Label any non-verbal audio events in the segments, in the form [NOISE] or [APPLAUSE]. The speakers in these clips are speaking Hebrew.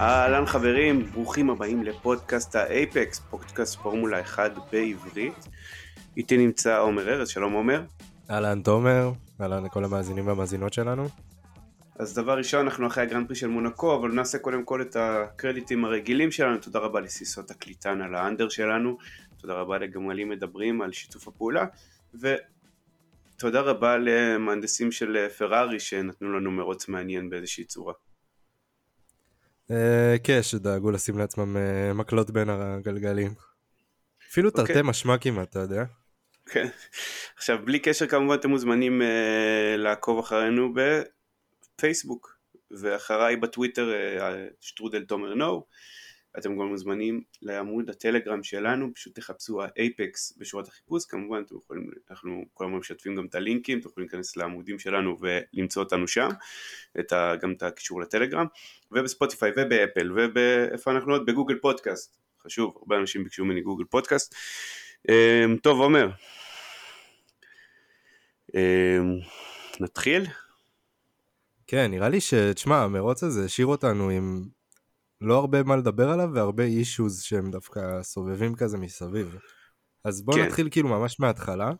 אהלן חברים, ברוכים הבאים לפודקאסט האייפקס, פודקאסט פורמולה 1 בעברית. איתי נמצא עומר ארז, שלום עומר. אהלן תומר, אהלן לכל המאזינים והמאזינות שלנו. אז דבר ראשון, אנחנו אחרי הגרנד פרי של מונקו, אבל נעשה קודם כל את הקרדיטים הרגילים שלנו. תודה רבה לסיסות הקליטן על האנדר שלנו, תודה רבה לגמלים מדברים על שיתוף הפעולה, ותודה רבה למהנדסים של פרארי שנתנו לנו מרוץ מעניין באיזושהי צורה. אה, כן, שדאגו לשים לעצמם אה, מקלות בין הגלגלים. אפילו תרתי אוקיי. משמע כמעט, אתה יודע. כן. עכשיו, בלי קשר כמובן אתם מוזמנים לעקוב אחרינו בפייסבוק, ואחריי בטוויטר שטרודל תומר נו. אתם גם מוזמנים לעמוד הטלגרם שלנו, פשוט תחפשו האייפקס בשורת החיפוש, כמובן אתם יכולים, אנחנו כל הזמן משתפים גם את הלינקים, אתם יכולים להיכנס לעמודים שלנו ולמצוא אותנו שם, את ה, גם את הקישור לטלגרם, ובספוטיפיי ובאפל ואיפה אנחנו עוד? בגוגל פודקאסט, חשוב, הרבה אנשים ביקשו ממני גוגל פודקאסט. אמ, טוב עומר, אמ, נתחיל? כן, נראה לי ש... תשמע, המרוץ הזה השאיר אותנו עם לא הרבה מה לדבר עליו והרבה אישוז שהם דווקא סובבים כזה מסביב. אז בואו כן. נתחיל כאילו ממש מההתחלה,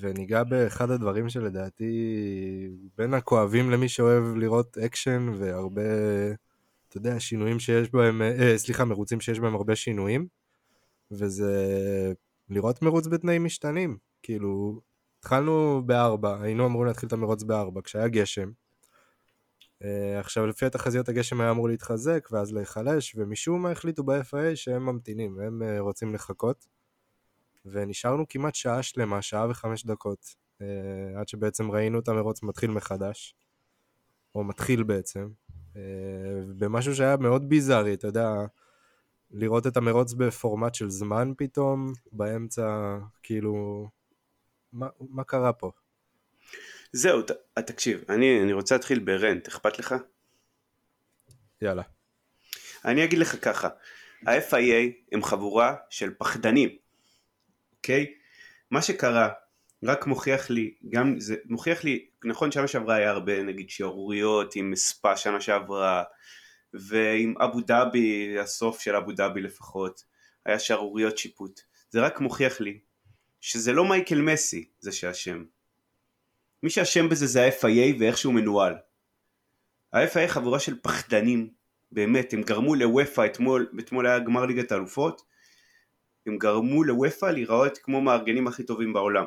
וניגע באחד הדברים שלדעתי בין הכואבים למי שאוהב לראות אקשן והרבה, אתה יודע, שינויים שיש בהם, אה, סליחה, מרוצים שיש בהם הרבה שינויים, וזה לראות מרוץ בתנאים משתנים. כאילו, התחלנו בארבע, היינו אמורים להתחיל את המרוץ בארבע, כשהיה גשם. אה, עכשיו לפי התחזיות הגשם היה אמור להתחזק ואז להיחלש ומשום מה החליטו ב-FIA שהם ממתינים, הם אה, רוצים לחכות ונשארנו כמעט שעה שלמה, שעה וחמש דקות uh, עד שבעצם ראינו את המרוץ מתחיל מחדש או מתחיל בעצם uh, במשהו שהיה מאוד ביזארי, אתה יודע לראות את המרוץ בפורמט של זמן פתאום באמצע כאילו מה, מה קרה פה? זהו, ת, תקשיב, אני, אני רוצה להתחיל ברנט, אכפת לך? יאללה. אני אגיד לך ככה, ה-FIA הם חבורה של פחדנים, אוקיי? מה שקרה רק מוכיח לי, גם זה מוכיח לי, נכון שנה שעברה היה הרבה נגיד שערוריות עם ספא שנה שעברה ועם אבו דאבי, הסוף של אבו דאבי לפחות, היה שערוריות שיפוט, זה רק מוכיח לי שזה לא מייקל מסי זה שאשם. מי שאשם בזה זה ה-FIA ואיך שהוא מנוהל. ה-FIA חבורה של פחדנים, באמת, הם גרמו לוופא, אתמול, אתמול היה גמר ליגת האלופות, הם גרמו לוופא להיראות כמו מארגנים הכי טובים בעולם.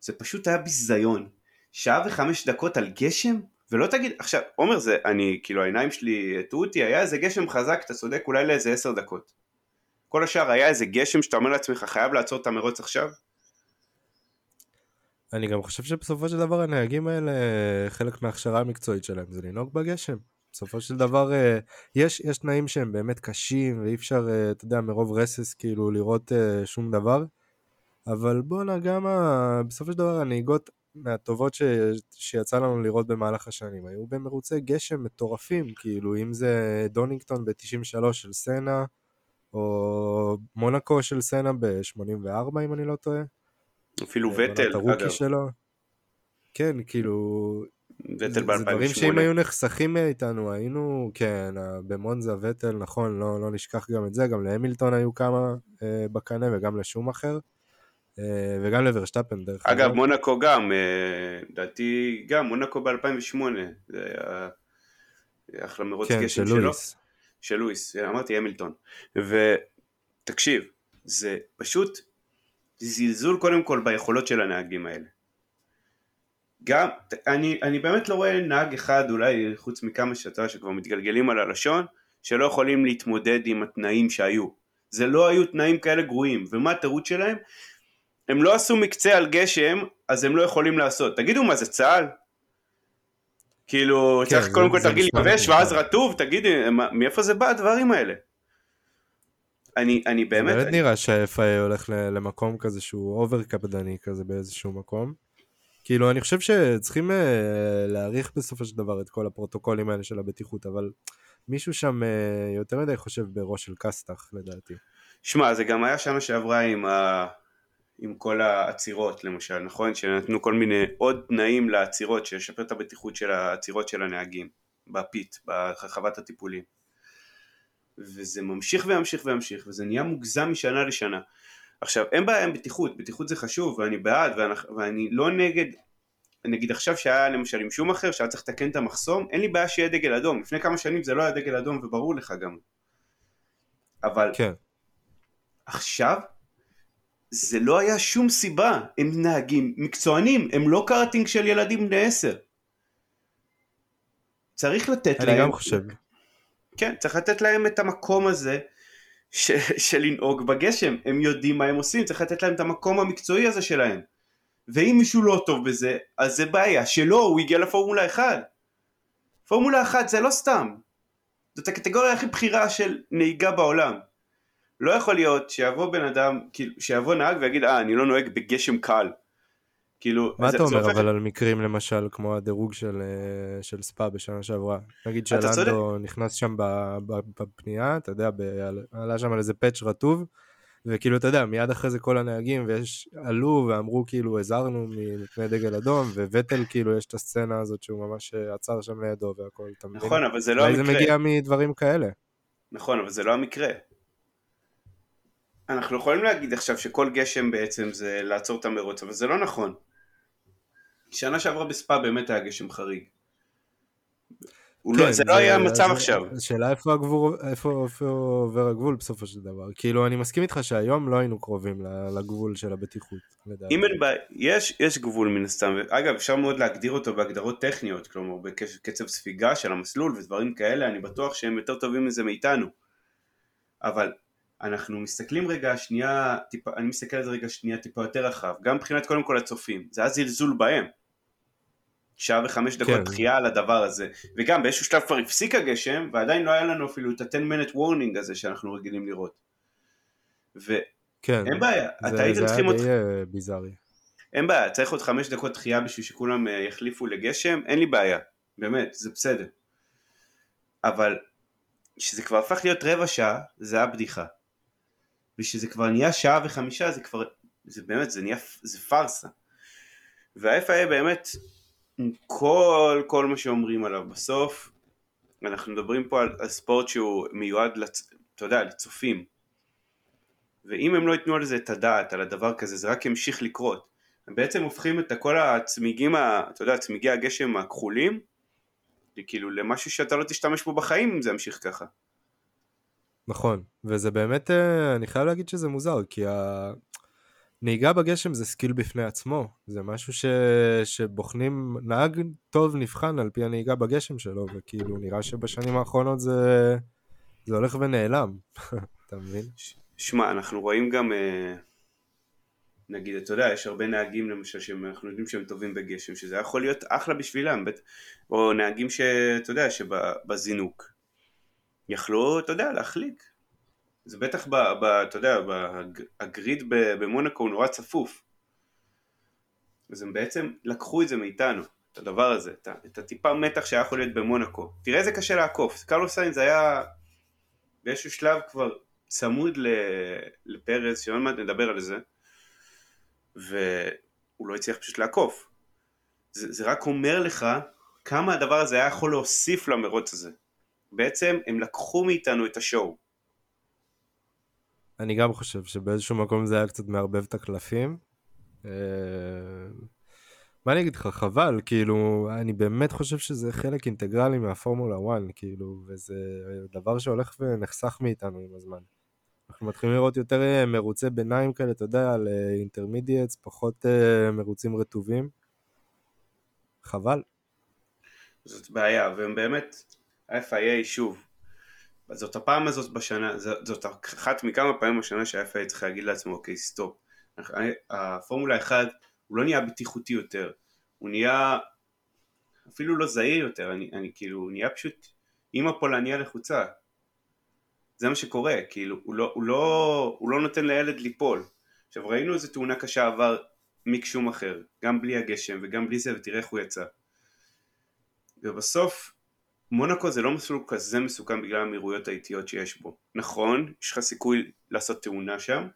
זה פשוט היה ביזיון. שעה וחמש דקות על גשם? ולא תגיד, עכשיו, עומר זה, אני, כאילו העיניים שלי הטעו אותי, היה איזה גשם חזק, אתה צודק, אולי לאיזה עשר דקות. כל השאר היה איזה גשם שאתה אומר לעצמך חייב לעצור את המרוץ עכשיו? אני גם חושב שבסופו של דבר הנהגים האלה, חלק מההכשרה המקצועית שלהם זה לנהוג בגשם. בסופו של דבר אה, יש, יש תנאים שהם באמת קשים ואי אפשר, אה, אתה יודע, מרוב רסס כאילו לראות אה, שום דבר. אבל בואנה גם ה... בסופו של דבר הנהיגות מהטובות ש... שיצא לנו לראות במהלך השנים היו במרוצי גשם מטורפים, כאילו אם זה דונינגטון ב-93 של סנה, או מונקו של סנה ב-84 אם אני לא טועה. אפילו אה, וטל, אגב. שלו. כן, כאילו... וטל ב-2008. זה דברים שאם היו נחסכים מאיתנו, היינו, כן, במונזה וטל, נכון, לא, לא נשכח גם את זה, גם להמילטון היו כמה אה, בקנה וגם לשום אחר. אה, וגם לברשטפן דרך אגב. אגב, מונקו גם, אה, לדעתי גם, מונקו ב-2008, זה היה אחלה מרוץ כן, גשם שלו. של לואיס, אמרתי המילטון. ותקשיב, זה פשוט זלזול קודם כל ביכולות של הנהגים האלה. גם, אני, אני באמת לא רואה נהג אחד, אולי חוץ מכמה שאתה שכבר מתגלגלים על הלשון, שלא יכולים להתמודד עם התנאים שהיו. זה לא היו תנאים כאלה גרועים, ומה התירוץ שלהם? הם לא עשו מקצה על גשם, אז הם לא יכולים לעשות. תגידו מה זה צה"ל? כאילו, כן, צריך קודם כל תרגיל יבש ואז רטוב, תגידי, מאיפה זה בא הדברים האלה? אני, אני באמת... באמת אני... נראה שה-FIA הולך למקום כזה שהוא אובר קפדני כזה באיזשהו מקום. כאילו, אני חושב שצריכים uh, להעריך בסופו של דבר את כל הפרוטוקולים האלה של הבטיחות, אבל מישהו שם uh, יותר מדי חושב בראש של קסטח, לדעתי. שמע, זה גם היה שנה שעברה עם, ה... עם כל העצירות למשל, נכון? שנתנו כל מיני עוד תנאים לעצירות, שישפר את הבטיחות של העצירות של הנהגים בפית, ברחבת הטיפולים. וזה ממשיך וימשיך וימשיך, וזה נהיה מוגזם משנה לשנה. עכשיו, אין בעיה עם בטיחות, בטיחות זה חשוב, ואני בעד, ואני, ואני לא נגד, נגיד עכשיו שהיה למשל עם שום אחר, שהיה צריך לתקן את המחסום, אין לי בעיה שיהיה דגל אדום, לפני כמה שנים זה לא היה דגל אדום, וברור לך גם. אבל כן. עכשיו, זה לא היה שום סיבה, הם נהגים מקצוענים, הם לא קארטינג של ילדים בני עשר. צריך לתת אני להם... אני גם חושב. כן, צריך לתת להם את המקום הזה ש, של לנהוג בגשם, הם יודעים מה הם עושים, צריך לתת להם את המקום המקצועי הזה שלהם. ואם מישהו לא טוב בזה, אז זה בעיה שלו, הוא הגיע לפורמולה 1. פורמולה 1 זה לא סתם, זאת הקטגוריה הכי בכירה של נהיגה בעולם. לא יכול להיות שיבוא בן אדם, כאילו, שיבוא נהג ויגיד, אה, אני לא נוהג בגשם קל. כאילו, מה אתה אומר אבל על מקרים למשל כמו הדירוג של, אה, של ספא בשנה שעברה? נגיד שלנדו נכנס שם בפנייה, אתה יודע, עלה שם על איזה פאץ' רטוב, וכאילו אתה יודע, מיד אחרי זה כל הנהגים ויש, עלו ואמרו כאילו הזהרנו מפני דגל אדום, וווטל כאילו יש את הסצנה הזאת שהוא ממש אה, עצר שם לידו והכל, אתה מבין? נכון, אבל זה לא המקרה. זה מגיע מדברים כאלה. נכון, אבל זה לא המקרה. אנחנו יכולים להגיד עכשיו שכל גשם בעצם זה לעצור את המרוץ, אבל זה לא נכון. שנה שעברה בספא באמת היה גשם חריג. לא- כן, לא, זה, זה לא היה המצב עכשיו. השאלה איפה, הגבור, איפה, איפה עובר הגבול בסופו של דבר. כאילו אני מסכים איתך שהיום לא היינו קרובים לגבול של הבטיחות. אם אין בעיה, יש, יש גבול מן הסתם, אגב אפשר מאוד להגדיר אותו בהגדרות טכניות, כלומר בקצב ספיגה של המסלול ודברים כאלה, אני בטוח שהם יותר טובים מזה מאיתנו. אבל אנחנו מסתכלים רגע שנייה, טיפה, אני מסתכל על זה רגע שנייה טיפה יותר רחב, גם מבחינת קודם כל הצופים, זה היה זלזול בהם. שעה וחמש דקות כן. דחייה על הדבר הזה, וגם באיזשהו שלב כבר הפסיק הגשם, ועדיין לא היה לנו אפילו את ה-10 minute warning הזה שאנחנו רגילים לראות. ואין כן, בעיה, זה, אתה הייתם צריכים עוד... זה היה די ביזארי. אין בעיה, צריך עוד חמש דקות דחייה בשביל שכולם אה, יחליפו לגשם, אין לי בעיה, באמת, זה בסדר. אבל כשזה כבר הפך להיות רבע שעה, זה היה בדיחה. ושזה כבר נהיה שעה וחמישה זה כבר, זה באמת, זה נהיה, זה פארסה. וה-FIA באמת, כל, כל מה שאומרים עליו בסוף, אנחנו מדברים פה על, על ספורט שהוא מיועד, לצ, אתה יודע, לצופים. ואם הם לא ייתנו על זה את הדעת, על הדבר כזה, זה רק ימשיך לקרות. הם בעצם הופכים את כל הצמיגים, ה, אתה יודע, צמיגי הגשם הכחולים, כאילו למשהו שאתה לא תשתמש בו בחיים אם זה ימשיך ככה. נכון, וזה באמת, אה, אני חייב להגיד שזה מוזר, כי הנהיגה בגשם זה skill בפני עצמו, זה משהו ש... שבוחנים, נהג טוב נבחן על פי הנהיגה בגשם שלו, וכאילו נראה שבשנים האחרונות זה, זה הולך ונעלם, [LAUGHS] אתה מבין? שמע, אנחנו רואים גם, אה, נגיד, אתה יודע, יש הרבה נהגים למשל שאנחנו יודעים שהם טובים בגשם, שזה יכול להיות אחלה בשבילם, או נהגים שאתה יודע, שבזינוק. יכלו, אתה יודע, להחליק. זה בטח, ב, ב, אתה יודע, הגריד במונקו הוא נורא צפוף. אז הם בעצם לקחו את זה מאיתנו, את הדבר הזה, את, את הטיפה מתח שהיה יכול להיות במונקו. תראה איזה קשה לעקוף. קרלוס סיינס היה באיזשהו שלב כבר צמוד לפרז, שעוד מעט נדבר על זה, והוא לא הצליח פשוט לעקוף. זה, זה רק אומר לך כמה הדבר הזה היה יכול להוסיף למרוץ הזה. בעצם הם לקחו מאיתנו את השואו. אני גם חושב שבאיזשהו מקום זה היה קצת מערבב את הקלפים. אה, מה אני אגיד לך, חבל, כאילו, אני באמת חושב שזה חלק אינטגרלי מהפורמולה 1, כאילו, וזה דבר שהולך ונחסך מאיתנו עם הזמן. אנחנו מתחילים לראות יותר אה, מרוצי ביניים כאלה, אתה יודע, על intermediates, אה, פחות מרוצים רטובים. חבל. זאת בעיה, והם באמת, ה-FIA שוב, זאת הפעם הזאת בשנה, זאת אחת מכמה פעמים בשנה שה-FIA צריך להגיד לעצמו אוקיי stop, הפורמולה 1 הוא לא נהיה בטיחותי יותר, הוא נהיה אפילו לא זהיר יותר, אני, אני כאילו, הוא נהיה פשוט אימא פולניה לחוצה, זה מה שקורה, כאילו, הוא לא, הוא לא, הוא לא נותן לילד ליפול. עכשיו ראינו איזה תאונה קשה עבר מיק שום אחר, גם בלי הגשם וגם בלי זה, ותראה איך הוא יצא. ובסוף מונקו זה לא מסלול כזה מסוכן בגלל המהירויות האיטיות שיש בו. נכון, יש לך סיכוי לעשות תאונה שם,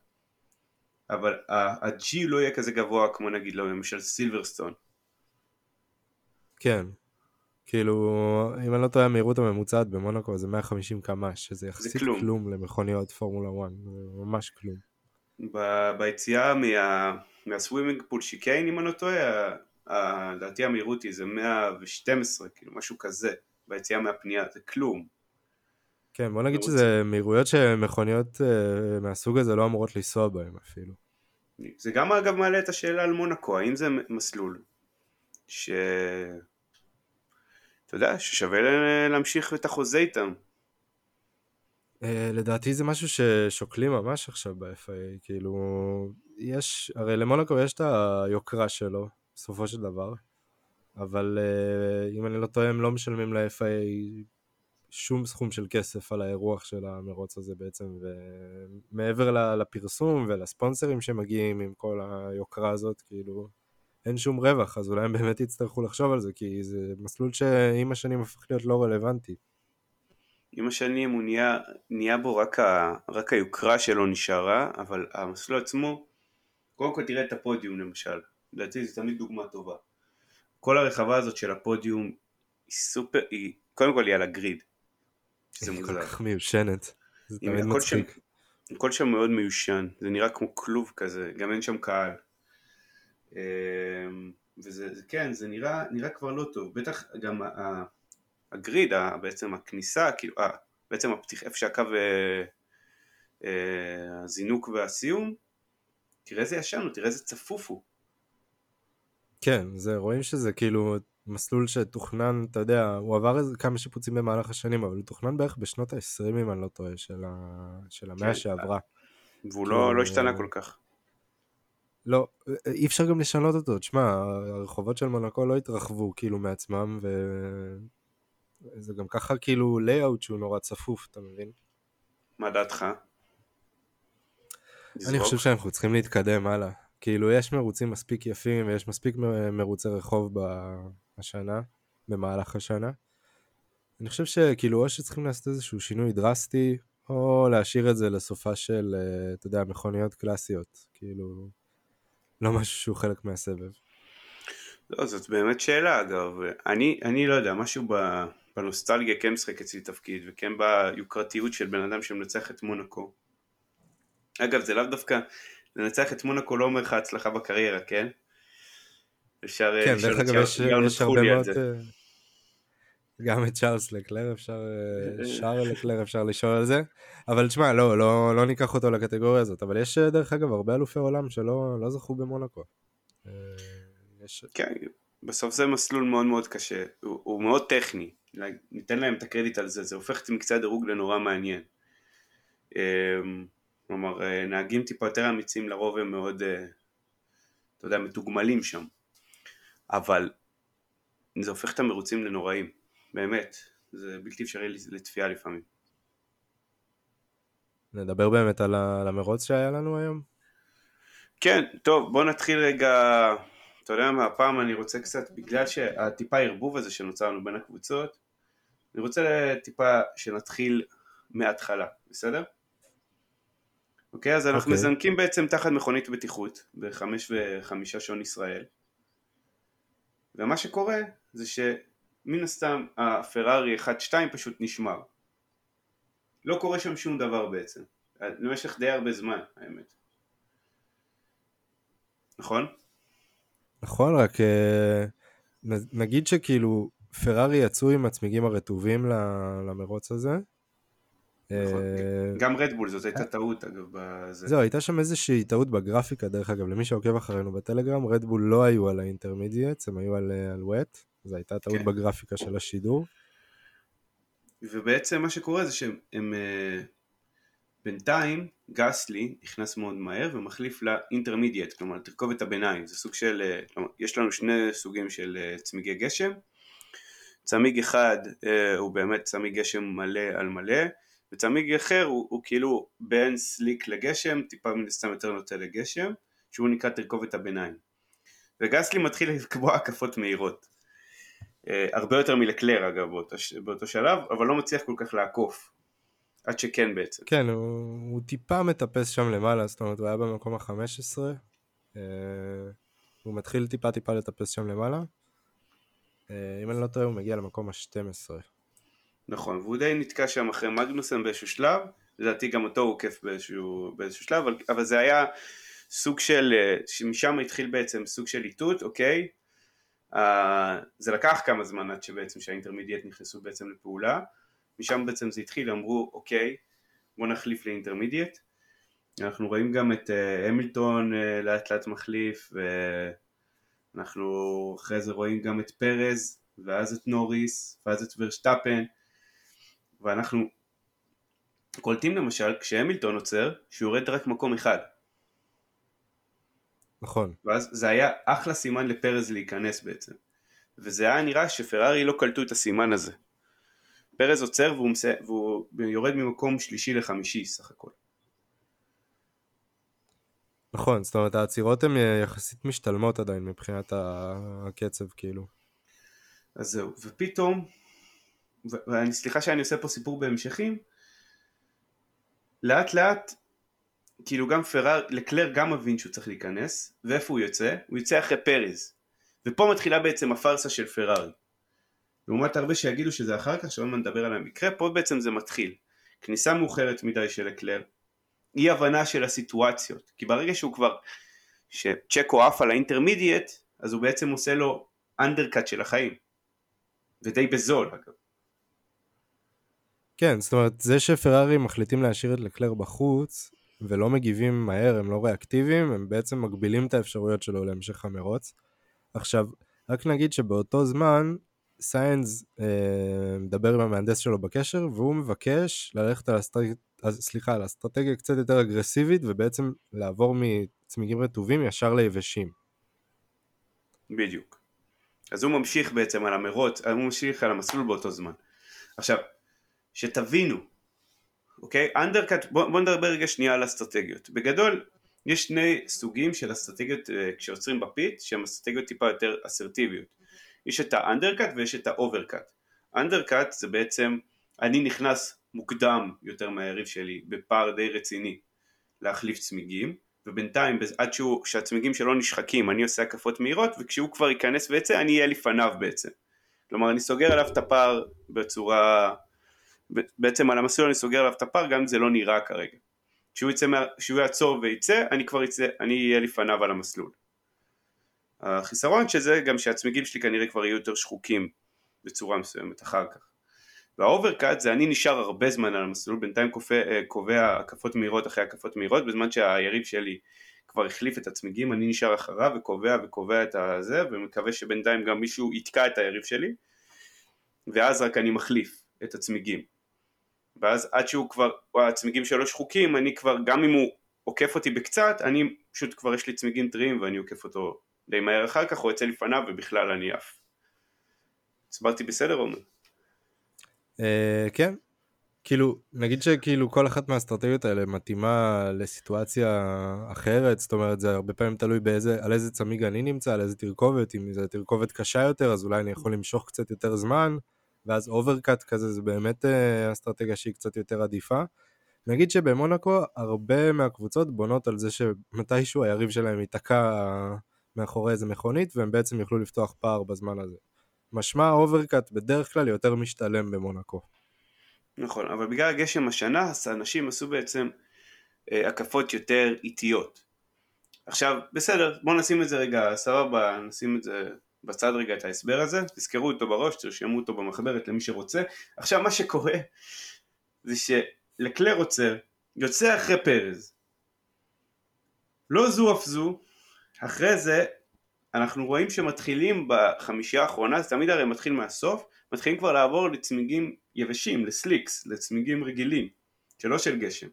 אבל ה-G לא יהיה כזה גבוה כמו נגיד לא, למשל סילברסטון. כן. כאילו, אם אני לא טועה, המהירות הממוצעת במונקו זה 150 קמ"ש, שזה יחסית כלום. כלום למכוניות פורמולה 1, זה ממש כלום. ב- ביציאה מה, מהסווימינג פול שיקן, אם אני לא טועה, לדעתי המהירות היא זה 112, כאילו משהו כזה, ביציאה מהפנייה, זה כלום. כן, בוא נגיד לא שזה מהירויות שמכוניות uh, מהסוג הזה לא אמורות לנסוע בהן אפילו. זה גם אגב מעלה את השאלה על מונקו, האם זה מסלול ש... אתה יודע, ששווה להמשיך את החוזה איתם. Uh, לדעתי זה משהו ששוקלים ממש עכשיו ב-FIA, כאילו, יש, הרי למונקו יש את היוקרה שלו, בסופו של דבר, אבל uh, אם אני לא טועה הם לא משלמים ל-FIA שום סכום של כסף על האירוח של המרוץ הזה בעצם, ומעבר לפרסום ולספונסרים שמגיעים עם כל היוקרה הזאת, כאילו, אין שום רווח, אז אולי הם באמת יצטרכו לחשוב על זה, כי זה מסלול שעם השנים הופך להיות לא רלוונטי. עם השנים הוא נהיה, נהיה בו רק, ה, רק היוקרה שלו נשארה, אבל המסלול עצמו, קודם כל תראה את הפודיום למשל, לדעתי זו תמיד דוגמה טובה. כל הרחבה הזאת של הפודיום היא סופר, היא, קודם כל היא על הגריד, שזה מוזר. היא כל כך מיושנת, זה תמיד מצחיק. שם, הכל שם מאוד מיושן, זה נראה כמו כלוב כזה, גם אין שם קהל. אמ, וזה, כן, זה נראה, נראה כבר לא טוב, בטח גם הגריד, בעצם הכניסה, כאילו, 아, בעצם הפתיח, איפה שהקו אה, אה, הזינוק והסיום, תראה איזה ישן הוא, תראה איזה צפוף הוא. כן, זה, רואים שזה כאילו מסלול שתוכנן, אתה יודע, הוא עבר איזה כמה שיפוצים במהלך השנים, אבל הוא תוכנן בערך בשנות ה-20 אם אני לא טועה, של, ה... של המאה כן, שעברה. והוא לא, לא השתנה כל כך. לא, אי אפשר גם לשנות אותו, תשמע, הרחובות של מונקו לא התרחבו כאילו מעצמם, וזה גם ככה כאילו לייאאוט שהוא נורא צפוף, אתה מבין? מה דעתך? אני חושב שאנחנו צריכים להתקדם הלאה. כאילו, יש מרוצים מספיק יפים ויש מספיק מרוצי רחוב השנה, במהלך השנה. אני חושב שכאילו, או שצריכים לעשות איזשהו שינוי דרסטי, או להשאיר את זה לסופה של, אה, אתה יודע, מכוניות קלאסיות. כאילו... לא משהו שהוא חלק מהסבב. לא, זאת באמת שאלה אגב. אני, אני לא יודע, משהו בנוסטלגיה כן משחק אצלי תפקיד, וכן ביוקרתיות של בן אדם שמנצח את מונקו. אגב, זה לאו דווקא, לנצח את מונקו לא אומר לך הצלחה בקריירה, כן? אפשר... כן, דרך אגב, יש, יש הרבה מאוד... אה, גם את צ'ארלס לקלר אפשר, אה, שאר לקלר אפשר לשאול על זה, אבל תשמע, לא, לא, לא ניקח אותו לקטגוריה הזאת, אבל יש אה, דרך אגב הרבה אלופי עולם שלא לא זכו במונקו. אה, יש... כן, בסוף זה מסלול מאוד מאוד קשה, הוא, הוא מאוד טכני, ניתן להם את הקרדיט על זה, זה הופך את מקצה הדירוג לנורא מעניין. כלומר, נהגים טיפה יותר אמיצים לרוב הם מאוד, אתה יודע, מתוגמלים שם, אבל זה הופך את המרוצים לנוראים. באמת, זה בלתי אפשרי לצפייה לפעמים. נדבר באמת על המרוץ שהיה לנו היום? כן, טוב, בוא נתחיל רגע, אתה יודע מה, הפעם אני רוצה קצת, בגלל שהטיפה ערבוב הזה שנוצר לנו בין הקבוצות, אני רוצה טיפה שנתחיל מההתחלה, בסדר? אוקיי, אז אנחנו okay. אוקיי. מזנקים בעצם תחת מכונית בטיחות בחמש וחמישה שעון ישראל, ומה שקורה זה ש... מן הסתם הפרארי 1-2 פשוט נשמר. לא קורה שם שום דבר בעצם, למשך די הרבה זמן האמת. נכון? נכון, רק אה, נגיד שכאילו פרארי יצאו עם הצמיגים הרטובים למרוץ הזה. נכון. אה, גם רדבול זאת הייתה טעות אגב. זהו, הייתה שם איזושהי טעות בגרפיקה דרך אגב, למי שעוקב אחרינו בטלגרם, רדבול לא היו על האינטרמידיאטס, הם היו על, על ווט. זו הייתה טעות כן. בגרפיקה של השידור. ובעצם מה שקורה זה שהם אה, בינתיים גסלי נכנס מאוד מהר ומחליף לאינטרמידיאט, כלומר לתרכובת הביניים, זה סוג של, אה, כלומר, יש לנו שני סוגים של אה, צמיגי גשם, צמיג אחד הוא באמת צמיג גשם מלא על מלא, וצמיג אחר הוא, הוא כאילו בין סליק לגשם, טיפה מן הסתם יותר נוטה לגשם, שהוא נקרא תרכובת הביניים. וגסלי מתחיל [LAUGHS] לקבוע הקפות מהירות. אה, הרבה יותר מלקלר אגב באותו, באותו שלב, אבל לא מצליח כל כך לעקוף. עד שכן בעצם. כן, הוא, הוא טיפה מטפס שם למעלה, זאת אומרת הוא היה במקום ה-15, אה, הוא מתחיל טיפה טיפה לטפס שם למעלה. אה, אם אני לא טועה הוא מגיע למקום ה-12. נכון, והוא די נתקע שם אחרי מגנוסן באיזשהו שלב, לדעתי גם אותו הוא כיף באיזשהו, באיזשהו שלב, אבל, אבל זה היה סוג של, אה, משם התחיל בעצם סוג של איתות, אוקיי? Uh, זה לקח כמה זמן עד שבעצם שהאינטרמידיאט נכנסו בעצם לפעולה, משם בעצם זה התחיל, אמרו אוקיי, בוא נחליף לאינטרמידיאט, אנחנו רואים גם את uh, המילטון uh, לאט לאט מחליף, ואנחנו אחרי זה רואים גם את פרז, ואז את נוריס, ואז את ורשטפן, ואנחנו קולטים למשל כשהמילטון עוצר שהוא יורד רק מקום אחד. נכון. ואז זה היה אחלה סימן לפרז להיכנס בעצם. וזה היה נראה שפרארי לא קלטו את הסימן הזה. פרז עוצר והוא, מסע... והוא יורד ממקום שלישי לחמישי סך הכל. נכון, זאת אומרת העצירות הן יחסית משתלמות עדיין מבחינת הקצב כאילו. אז זהו, ופתאום, ואני סליחה שאני עושה פה סיפור בהמשכים, לאט לאט, כאילו גם פראר, לקלר גם מבין שהוא צריך להיכנס, ואיפה הוא יוצא? הוא יוצא אחרי פריז. ופה מתחילה בעצם הפארסה של פרארי. לעומת הרבה שיגידו שזה אחר כך, שעוד מעט נדבר על המקרה, פה בעצם זה מתחיל. כניסה מאוחרת מדי של לקלר, אי הבנה של הסיטואציות, כי ברגע שהוא כבר, שצ'קו עף על האינטרמידיאט, אז הוא בעצם עושה לו אנדרקאט של החיים. ודי בזול אגב. כן, זאת אומרת, זה שפרארי מחליטים להשאיר את לקלר בחוץ, ולא מגיבים מהר, הם לא ריאקטיביים, הם בעצם מגבילים את האפשרויות שלו להמשך המרוץ. עכשיו, רק נגיד שבאותו זמן, סיינס אה, מדבר עם המהנדס שלו בקשר, והוא מבקש ללכת על, אסטרג... סליחה, אסטרטגיה קצת יותר אגרסיבית, ובעצם לעבור מצמיגים רטובים ישר ליבשים. בדיוק. אז הוא ממשיך בעצם על המרוץ, הוא ממשיך על המסלול באותו זמן. עכשיו, שתבינו, אוקיי? Undercut, בואו בוא נדבר רגע שנייה על אסטרטגיות. בגדול, יש שני סוגים של אסטרטגיות אה, כשעוצרים ב pit, שהן אסטרטגיות טיפה יותר אסרטיביות. יש את ה undercut ויש את ה overcut. Undercut זה בעצם, אני נכנס מוקדם יותר מהיריב שלי, בפער די רציני, להחליף צמיגים, ובינתיים עד שהוא, שהצמיגים שלו נשחקים אני עושה הקפות מהירות וכשהוא כבר ייכנס ויצא אני אהיה לפניו בעצם כלומר אני סוגר עליו את הפער בצורה בעצם על המסלול אני סוגר עליו את הפער גם אם זה לא נראה כרגע. כשהוא, יצא, כשהוא יעצור וייצא אני כבר יצא, אני אהיה לפניו על המסלול. החיסרון שזה גם שהצמיגים שלי כנראה כבר יהיו יותר שחוקים בצורה מסוימת אחר כך. והאוברקאט זה אני נשאר הרבה זמן על המסלול, בינתיים אה, קובע הקפות מהירות אחרי הקפות מהירות, בזמן שהיריב שלי כבר החליף את הצמיגים, אני נשאר אחריו וקובע וקובע את הזה, ומקווה שבינתיים גם מישהו יתקע את היריב שלי, ואז רק אני מחליף את הצמיגים. ואז עד שהוא כבר, הצמיגים שלו שחוקים, אני כבר, גם אם הוא עוקף אותי בקצת, אני פשוט כבר יש לי צמיגים טריים ואני עוקף אותו די מהר אחר כך, או יוצא לפניו ובכלל אני עף. הסברתי בסדר עומר? Uh, כן, כאילו, נגיד שכאילו כל אחת מהאסטרטגיות האלה מתאימה לסיטואציה אחרת, זאת אומרת זה הרבה פעמים תלוי באיזה, על איזה צמיג אני נמצא, על איזה תרכובת, אם זו תרכובת קשה יותר אז אולי אני יכול למשוך קצת יותר זמן, ואז overcut כזה זה באמת אה, אסטרטגיה שהיא קצת יותר עדיפה. נגיד שבמונקו הרבה מהקבוצות בונות על זה שמתישהו היריב שלהם ייתקע מאחורי איזה מכונית והם בעצם יוכלו לפתוח פער בזמן הזה. משמע overcut בדרך כלל יותר משתלם במונקו. נכון, אבל בגלל הגשם השנה, אנשים עשו בעצם אה, הקפות יותר איטיות. עכשיו, בסדר, בואו נשים את זה רגע, סבבה, נשים את זה בצד רגע את ההסבר הזה, תזכרו אותו בראש, תרשמו אותו במחברת למי שרוצה. עכשיו מה שקורה זה שלקלר עוצר, יוצא אחרי פרז. לא זו אף זו, אחרי זה אנחנו רואים שמתחילים בחמישייה האחרונה, זה תמיד הרי מתחיל מהסוף, מתחילים כבר לעבור לצמיגים יבשים, לסליקס, לצמיגים רגילים, שלא של גשם.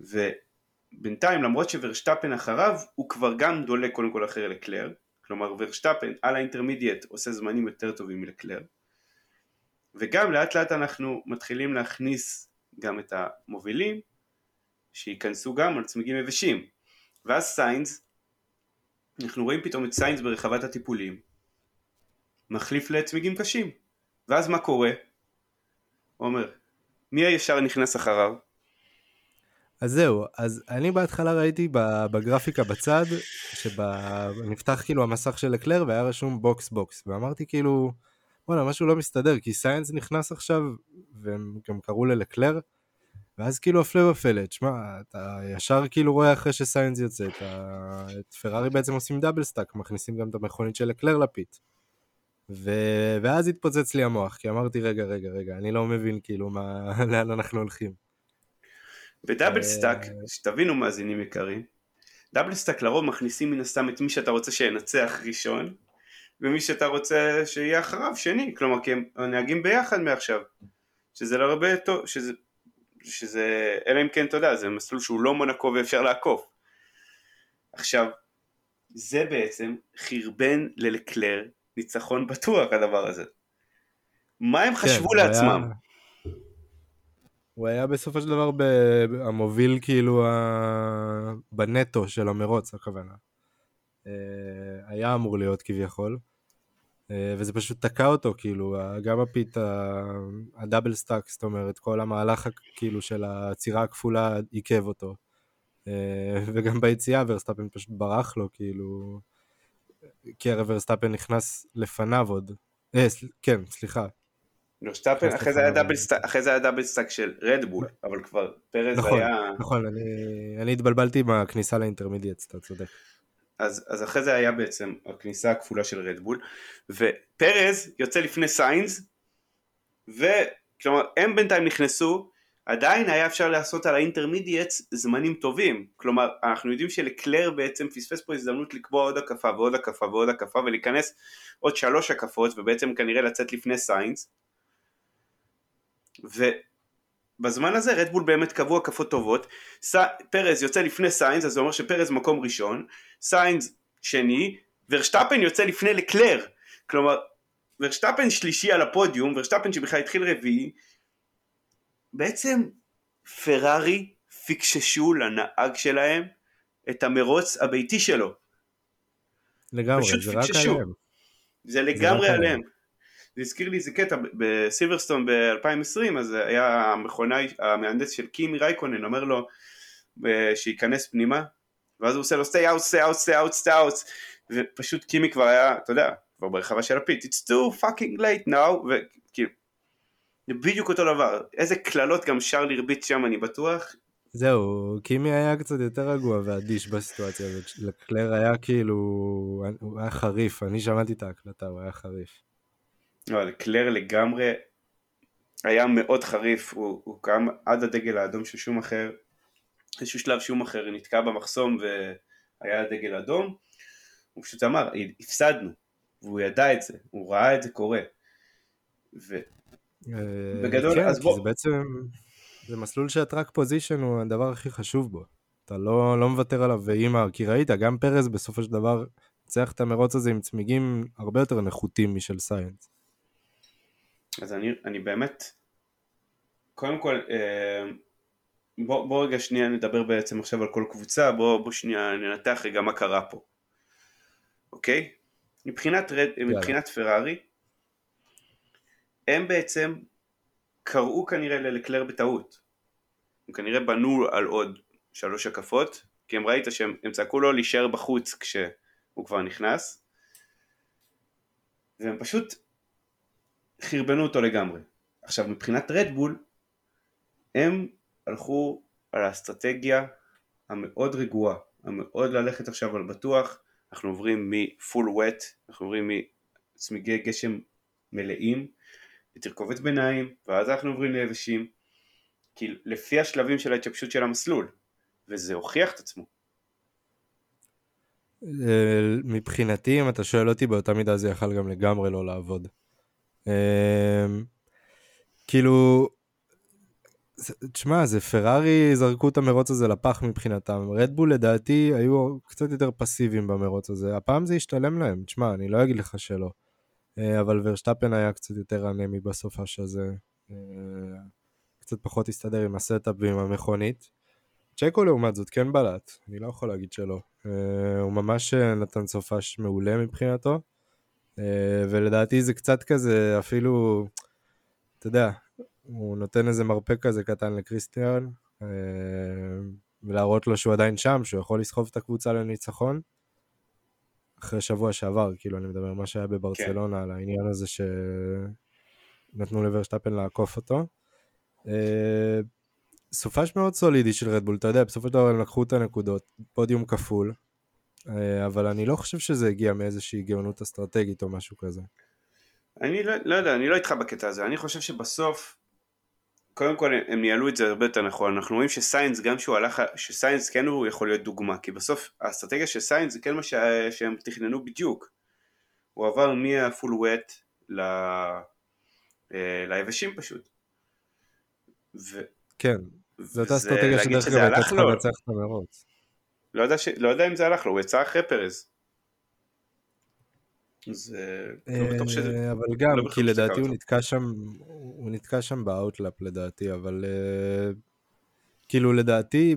ובינתיים למרות שוורשטפן אחריו, הוא כבר גם דולק קודם כל אחרי לקלר, כלומר ורשטפן על ה intermediate עושה זמנים יותר טובים מלקלר, וגם לאט לאט אנחנו מתחילים להכניס גם את המובילים, שייכנסו גם על צמיגים יבשים. ואז סיינס אנחנו רואים פתאום את סיינס ברחבת הטיפולים, מחליף לצמיגים קשים. ואז מה קורה? עומר, מי הישר נכנס אחריו? אז זהו, אז אני בהתחלה ראיתי בגרפיקה בצד, שנפתח כאילו המסך של לקלר והיה רשום box box, ואמרתי כאילו, וואלה, משהו לא מסתדר, כי סיינס נכנס עכשיו, והם גם קראו ללקלר, ואז כאילו הפלא ופלא, תשמע, אתה ישר כאילו רואה אחרי שסיינס יוצא, את, ה... את פרארי בעצם עושים double stack, מכניסים גם את המכונית של לקלר ל pit. ו... ואז התפוצץ לי המוח, כי אמרתי, רגע, רגע, רגע, אני לא מבין כאילו מה... [LAUGHS] לאן אנחנו הולכים. ב double stack, שתבינו מאזינים יקרים, double stack לרוב מכניסים מן הסתם את מי שאתה רוצה שינצח ראשון, ומי שאתה רוצה שיהיה אחריו שני, כלומר כי הם נהגים ביחד מעכשיו, שזה לא הרבה טוב, שזה, שזה, אלא אם כן אתה יודע, זה מסלול שהוא לא מונקו ואפשר לעקוף. עכשיו, זה בעצם חרבן ללקלר ניצחון בטוח הדבר הזה. מה הם כן, חשבו כן, לעצמם? היה... הוא היה בסופו של דבר ב... המוביל כאילו ה... בנטו של המרוץ הכוונה. אה, היה אמור להיות כביכול. אה, וזה פשוט תקע אותו, כאילו, גם ה pit, ה double stack, זאת אומרת, כל המהלך כאילו של העצירה הכפולה עיכב אותו. אה, וגם ביציאה ורסטאפן פשוט ברח לו, כאילו, כי הרי ורסטאפן נכנס לפניו עוד. אה, כן, סליחה. ורסטאפן, אחרי זה היה double stack של רדבול, אבל כבר פרז נכון, היה... נכון, אני, אני התבלבלתי עם הכניסה ל intermediate, אתה צודק. אז, אז אחרי זה היה בעצם הכניסה הכפולה של רדבול, ופרז יוצא לפני סיינס, וכלומר הם בינתיים נכנסו, עדיין היה אפשר לעשות על ה intermediates זמנים טובים, כלומר אנחנו יודעים שלקלר בעצם פספס פה הזדמנות לקבוע עוד הקפה ועוד הקפה ועוד הקפה ולהיכנס עוד שלוש הקפות ובעצם כנראה לצאת לפני סיינס, ובזמן הזה רדבול באמת קבעו הקפות טובות, ס... פרז יוצא לפני סיינס אז זה אומר שפרז מקום ראשון, סיינס שני, ורשטפן יוצא לפני לקלר, כלומר ורשטפן שלישי על הפודיום, ורשטפן שבכלל התחיל רביעי, בעצם פרארי פיקששו לנהג שלהם את המרוץ הביתי שלו. לגמרי, זה רק עליהם. זה לגמרי עליהם. זה הזכיר לי איזה קטע בסילברסטון ב-2020 אז היה המכונאי המהנדס של קימי רייקונן אומר לו אה, שייכנס פנימה ואז הוא עושה לו stay out stay out stay out stay out. ופשוט קימי כבר היה אתה יודע כבר ברחבה של הפיט it's too fucking late now. וכאילו בדיוק אותו דבר. איזה קללות גם שארל הרביץ שם אני בטוח. זהו, קימי היה קצת יותר רגוע ואדיש בסיטואציה הזאת, לקלר היה כאילו, הוא היה חריף, אני שמעתי את ההקלטה, הוא היה חריף. אבל קלר לגמרי היה מאוד חריף, הוא, הוא קם עד הדגל האדום של שום אחר, איזשהו שלב שום אחר נתקע במחסום והיה הדגל האדום, הוא פשוט אמר, הפסדנו, והוא ידע את זה, הוא ראה את זה קורה. ובגדול, כן, אז בוא... זה בעצם, זה מסלול שה track position הוא הדבר הכי חשוב בו. אתה לא, לא מוותר עליו ואימא, כי ראית, גם פרז בסופו של דבר ניצח את המרוץ הזה עם צמיגים הרבה יותר נחותים משל סיינס. אז אני, אני באמת, קודם כל, אה, בוא, בוא רגע שנייה נדבר בעצם עכשיו על כל קבוצה, בוא, בוא שנייה ננתח רגע מה קרה פה, אוקיי? מבחינת, רד, מבחינת פרארי, הם בעצם קראו כנראה ללקלר בטעות, הם כנראה בנו על עוד שלוש הקפות, כי הם ראית שהם צעקו לו להישאר בחוץ כשהוא כבר נכנס, והם פשוט חרבנו אותו לגמרי. עכשיו מבחינת רדבול, הם הלכו על האסטרטגיה המאוד רגועה, המאוד ללכת עכשיו על בטוח, אנחנו עוברים מפול ווט, אנחנו עוברים מצמיגי גשם מלאים לתרכובת ביניים, ואז אנחנו עוברים ליבשים, כי לפי השלבים של ההתייבשות של המסלול, וזה הוכיח את עצמו. אה, מבחינתי, אם אתה שואל אותי, באותה מידה זה יכל גם לגמרי לא לעבוד. אמ, כאילו, תשמע, זה פרארי זרקו את המרוץ הזה לפח מבחינתם. רדבול לדעתי היו קצת יותר פסיביים במרוץ הזה. הפעם זה השתלם להם, תשמע, אני לא אגיד לך שלא. אה, אבל ורשטפן היה קצת יותר אנמי בסופש הזה. אה, קצת פחות הסתדר עם ה setup ועם המכונית. צ'קו לעומת זאת כן בלט, אני לא יכול להגיד שלא. אה, הוא ממש נתן סופש מעולה מבחינתו. אה, ולדעתי זה קצת כזה אפילו, אתה יודע, הוא נותן איזה מרפק כזה קטן לקריסטיאן, אה, ולהראות לו שהוא עדיין שם, שהוא יכול לסחוב את הקבוצה לניצחון. אחרי שבוע שעבר, כאילו אני מדבר מה שהיה בברצלונה, כן. על העניין הזה שנתנו לוורשטפן לעקוף אותו. אה, סופש מאוד סולידי של רדבול, אתה יודע, בסופו של דבר הם לקחו את הנקודות, פודיום כפול, אבל אני לא חושב שזה הגיע מאיזושהי גאונות אסטרטגית או משהו כזה. אני לא, לא יודע, אני לא איתך בקטע הזה, אני חושב שבסוף, קודם כל הם ניהלו את זה הרבה יותר נכון, אנחנו רואים שסיינס גם שהוא הלך, שסיינס כן הוא יכול להיות דוגמה, כי בסוף האסטרטגיה של סיינס זה כן מה ש... שהם תכננו בדיוק, הוא עבר מהפול ווט ל... אה, ליבשים פשוט. ו... כן, זאת האסטרטגיה שדרך אגב הייתה צריכה לנצח את המרוץ. לא יודע, ש... לא יודע אם זה הלך לו, הוא יצא אחרי פרז. זה לא בטוח שזה... אה, אבל גם, לא כי לדעתי הוא נתקע שם, הוא נתקע שם ב outlap לדעתי, אבל אה, כאילו לדעתי,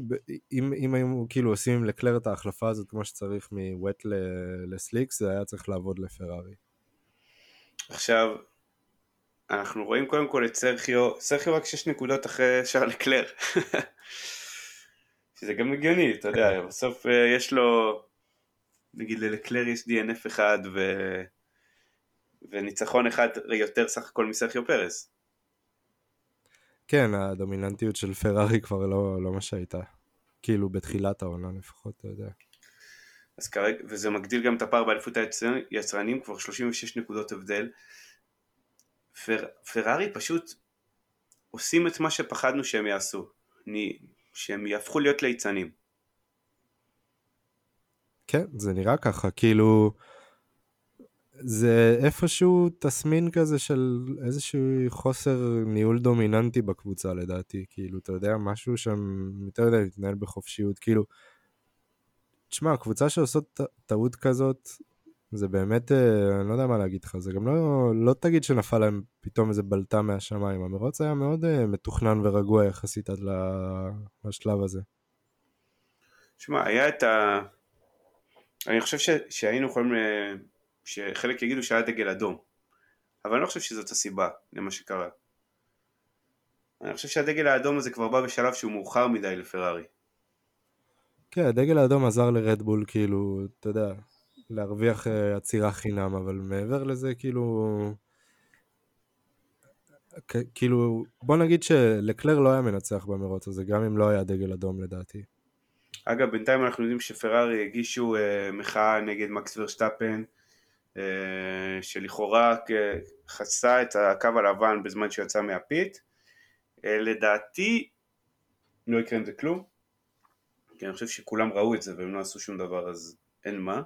אם, אם היו כאילו עושים לקלר את ההחלפה הזאת כמו שצריך מווט לסליקס, זה היה צריך לעבוד לפרארי. עכשיו, אנחנו רואים קודם כל את סרחיו, סרחיו רק 6 נקודות אחרי שער לקלר. [LAUGHS] שזה גם הגיוני, אתה יודע, בסוף אה, יש לו, נגיד ללקלר יש DNF אחד ו... וניצחון אחד יותר סך הכל מסרחיו פרס. כן, הדומיננטיות של פרארי כבר לא, לא מה שהייתה. כאילו בתחילת העונה לפחות, אתה יודע. אז כרגע, וזה מגדיל גם את הפער באליפות היצרנים, כבר 36 נקודות הבדל. פר, פרארי פשוט עושים את מה שפחדנו שהם יעשו, שהם יהפכו להיות ליצנים. כן, זה נראה ככה, כאילו זה איפשהו תסמין כזה של איזשהו חוסר ניהול דומיננטי בקבוצה לדעתי, כאילו, אתה יודע, משהו שם יותר יודע להתנהל בחופשיות, כאילו, תשמע, קבוצה שעושות טעות כזאת, זה באמת, אה, אני לא יודע מה להגיד לך, זה גם לא, לא תגיד שנפל להם פתאום איזה בלטה מהשמיים, המרוץ היה מאוד אה, מתוכנן ורגוע יחסית עד לשלב הזה. שמע, היה את ה... אני חושב ש... שהיינו יכולים, אה, שחלק יגידו שהיה דגל אדום, אבל אני לא חושב שזאת הסיבה למה שקרה. אני חושב שהדגל האדום הזה כבר בא בשלב שהוא מאוחר מדי לפרארי. כן, הדגל האדום עזר לרדבול, כאילו, אתה יודע, להרוויח אה, עצירה חינם, אבל מעבר לזה, כאילו... כאילו, בוא נגיד שלקלר לא היה מנצח במרוץ הזה, גם אם לא היה דגל אדום לדעתי. אגב, בינתיים אנחנו יודעים שפרארי הגישו אה, מחאה נגד מקס ורשטפן, אה, שלכאורה חצה את הקו הלבן בזמן שיצא מהפיט. אה, לדעתי, לא יקרה עם זה כלום, כי אני חושב שכולם ראו את זה והם לא עשו שום דבר, אז אין מה.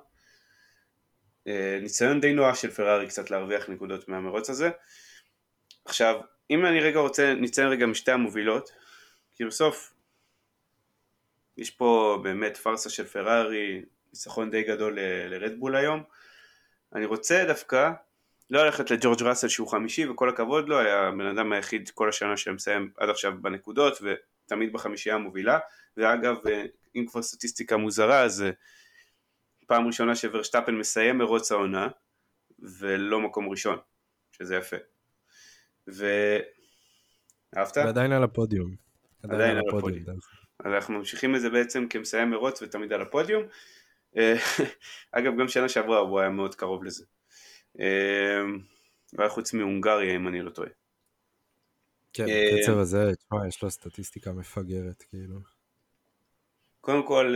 אה, ניסיון די נואש של פרארי קצת להרוויח נקודות מהמרוץ הזה. עכשיו, אם אני רגע רוצה, נציין רגע משתי המובילות, כי בסוף יש פה באמת פארסה של פרארי, ניצחון די גדול לרדבול היום. אני רוצה דווקא לא ללכת לג'ורג' ראסל שהוא חמישי וכל הכבוד לו, היה הבן אדם היחיד כל השנה שמסיים עד עכשיו בנקודות ותמיד בחמישייה המובילה, ואגב אם כבר סטטיסטיקה מוזרה אז פעם ראשונה שוורשטפן מסיים מרוץ העונה ולא מקום ראשון, שזה יפה. ו... אהבת? ועדיין על הפודיום. עדיין, עדיין על הפודיום. אז אנחנו ממשיכים את זה בעצם כמסיים מרוץ ותמיד על הפודיום. אה, [LAUGHS] אגב גם שנה שעברה הוא היה מאוד קרוב לזה. אה, והיה חוץ מהונגריה אם אני לא טועה. כן, בקצב אה, הזה, תשמע, יש לו סטטיסטיקה מפגרת, כאילו. קודם כל,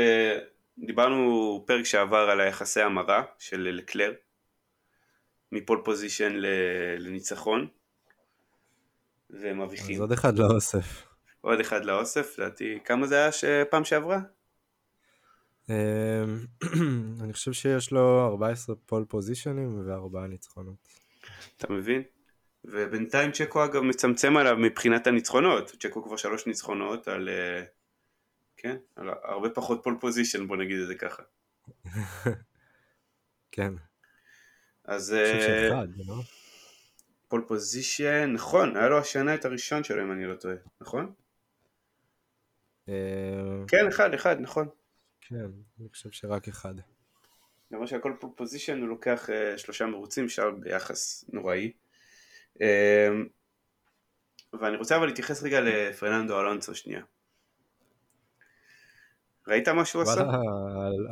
דיברנו פרק שעבר על היחסי המרה של לקלר, מ pole position לניצחון, והם מביכים. אז עוד אחד לאוסף. עוד אחד לאוסף, לדעתי, כמה זה היה שפעם שעברה? אמ, [CLEARS THROAT] אני חושב שיש לו 14 pole פוזיישנים וארבעה ניצחונות. אתה מבין? ובינתיים צ'קו אגב מצמצם עליו מבחינת הניצחונות, צ'קו כבר שלוש ניצחונות על, אה, כן, הרבה פחות pole position בוא נגיד את זה ככה. [LAUGHS] כן. אז... אה, לא? pole position, נכון, היה לו השנה את הראשון שלו אם אני לא טועה, נכון? אה, כן, אחד, אחד, נכון. כן, אני חושב שרק אחד. למרות שהכל pole position הוא לוקח אה, שלושה מרוצים, שם ביחס נוראי. ואני רוצה אבל להתייחס רגע לפרננדו אלונסו שנייה. ראית מה שהוא עשה?